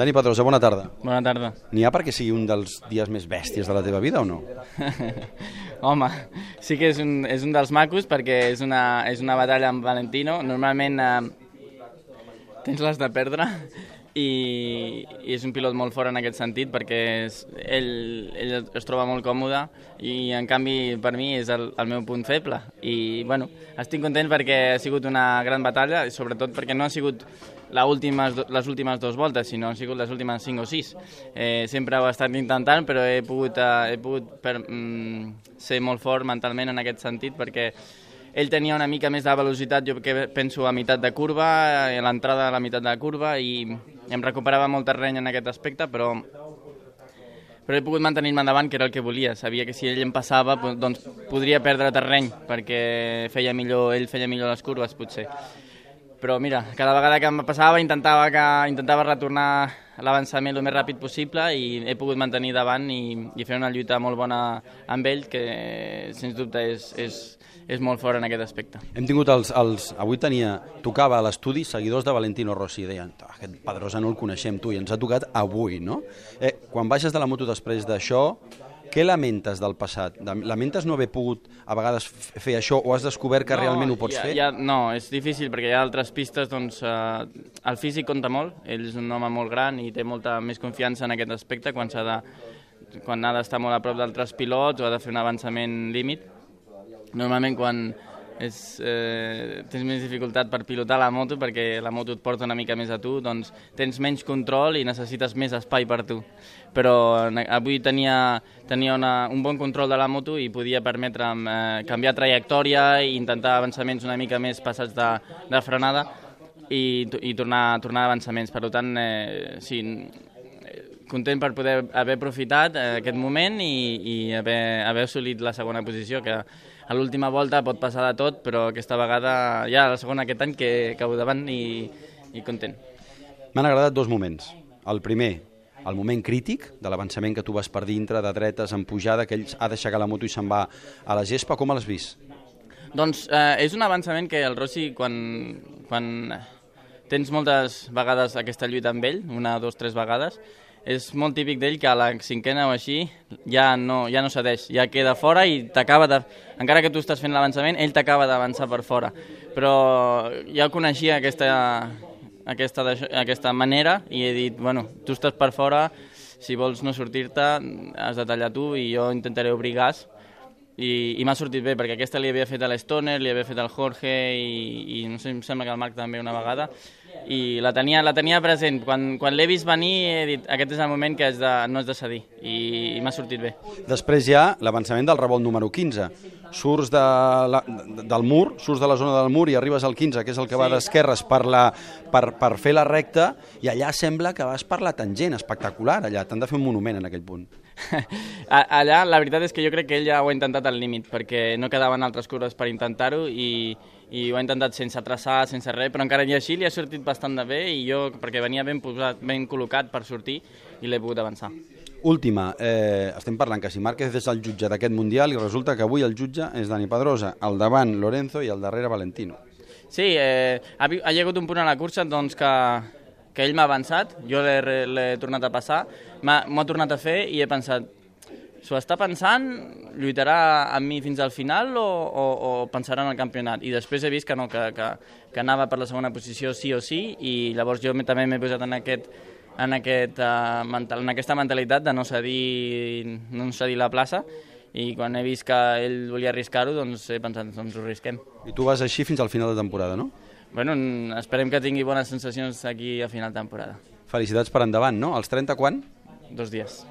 Dani Pedrosa, bona tarda. Bona tarda. N'hi ha perquè sigui un dels dies més bèsties de la teva vida o no? Home, sí que és un, és un dels macos perquè és una, és una batalla amb Valentino. Normalment eh, tens les de perdre i, i és un pilot molt fort en aquest sentit perquè és, ell, ell es troba molt còmode i en canvi per mi és el, el meu punt feble i bueno, estic content perquè ha sigut una gran batalla i sobretot perquè no ha sigut últimes, les últimes dues voltes, sinó han sigut les últimes cinc o sis. Eh, sempre ho he estat intentant, però he pogut, eh, he pogut per, mm, ser molt fort mentalment en aquest sentit, perquè ell tenia una mica més de velocitat, jo que penso a meitat de curva, a l'entrada a la meitat de la curva, i em recuperava molt terreny en aquest aspecte, però però he pogut mantenir-me endavant, que era el que volia. Sabia que si ell em passava, doncs podria perdre terreny, perquè feia millor, ell feia millor les curves, potser però mira, cada vegada que em passava intentava, que, intentava retornar l'avançament el més ràpid possible i he pogut mantenir davant i, i fer una lluita molt bona amb ell que sens dubte és, és, és molt fort en aquest aspecte. Hem tingut els... els avui tenia, tocava a l'estudi seguidors de Valentino Rossi, deien, aquest Pedrosa no el coneixem tu, i ens ha tocat avui, no? Eh, quan baixes de la moto després d'això, què lamentes del passat? Lamentes no haver pogut a vegades fer això o has descobert que no, realment ho pots ja, fer? Ja, no, és difícil perquè hi ha altres pistes, doncs eh, el físic compta molt, ell és un home molt gran i té molta més confiança en aquest aspecte quan s'ha de quan ha d'estar molt a prop d'altres pilots o ha de fer un avançament límit. Normalment quan és, eh, tens més dificultat per pilotar la moto perquè la moto et porta una mica més a tu, doncs tens menys control i necessites més espai per tu. Però avui tenia, tenia una, un bon control de la moto i podia permetre'm eh, canviar trajectòria i intentar avançaments una mica més passats de, de frenada i, i tornar, tornar a avançaments. Per tant, eh, sí, content per poder haver aprofitat eh, aquest moment i, i haver, haver assolit la segona posició, que a l'última volta pot passar de tot, però aquesta vegada ja la segona aquest any que cau davant i, i content. M'han agradat dos moments. El primer, el moment crític de l'avançament que tu vas per dintre, de dretes, en pujada, que ell ha d'aixecar la moto i se'n va a la gespa. Com l'has vist? Doncs eh, és un avançament que el Rossi, quan, quan tens moltes vegades aquesta lluita amb ell, una, dos, tres vegades, és molt típic d'ell que a la cinquena o així ja no, ja no cedeix, ja queda fora i t'acaba de... Encara que tu estàs fent l'avançament, ell t'acaba d'avançar per fora. Però ja coneixia aquesta, aquesta, aquesta manera i he dit, bueno, tu estàs per fora, si vols no sortir-te has de tallar tu i jo intentaré obrir gas i, i m'ha sortit bé, perquè aquesta li havia fet a l'Stoner, li havia fet al Jorge i, i no sé, em sembla que al Marc també una vegada i la tenia, la tenia present. Quan, quan l'he vist venir he dit aquest és el moment que és de, no és de cedir i, i m'ha sortit bé. Després hi ha l'avançament del revolt número 15. Surts de la, del mur, surts de la zona del mur i arribes al 15, que és el que sí. va d'esquerres per, la, per, per fer la recta, i allà sembla que vas per la tangent, espectacular allà, t'han de fer un monument en aquell punt. allà la veritat és que jo crec que ell ja ho ha intentat al límit, perquè no quedaven altres curves per intentar-ho i, i ho ha intentat sense traçar, sense res, però encara i així li ha sortit bastant de bé i jo, perquè venia ben posat, ben col·locat per sortir i l'he pogut avançar. Última, eh, estem parlant que si Márquez és el jutge d'aquest Mundial i resulta que avui el jutge és Dani Pedrosa, al davant Lorenzo i al darrere Valentino. Sí, eh, ha, ha hagut un punt a la cursa doncs, que, que ell m'ha avançat, jo l'he tornat a passar, m'ho ha tornat a fer i he pensat, s'ho està pensant, lluitarà amb mi fins al final o, o, o pensarà en el campionat? I després he vist que no, que, que, que anava per la segona posició sí o sí i llavors jo també m'he posat en aquest en, aquest, uh, mental, en aquesta mentalitat de no cedir, no cedir la plaça i quan he vist que ell volia arriscar-ho, doncs he pensat, doncs ho risquem. I tu vas així fins al final de temporada, no? Bueno, esperem que tingui bones sensacions aquí a final de temporada. Felicitats per endavant, no? Els 30 quan? Dos dies.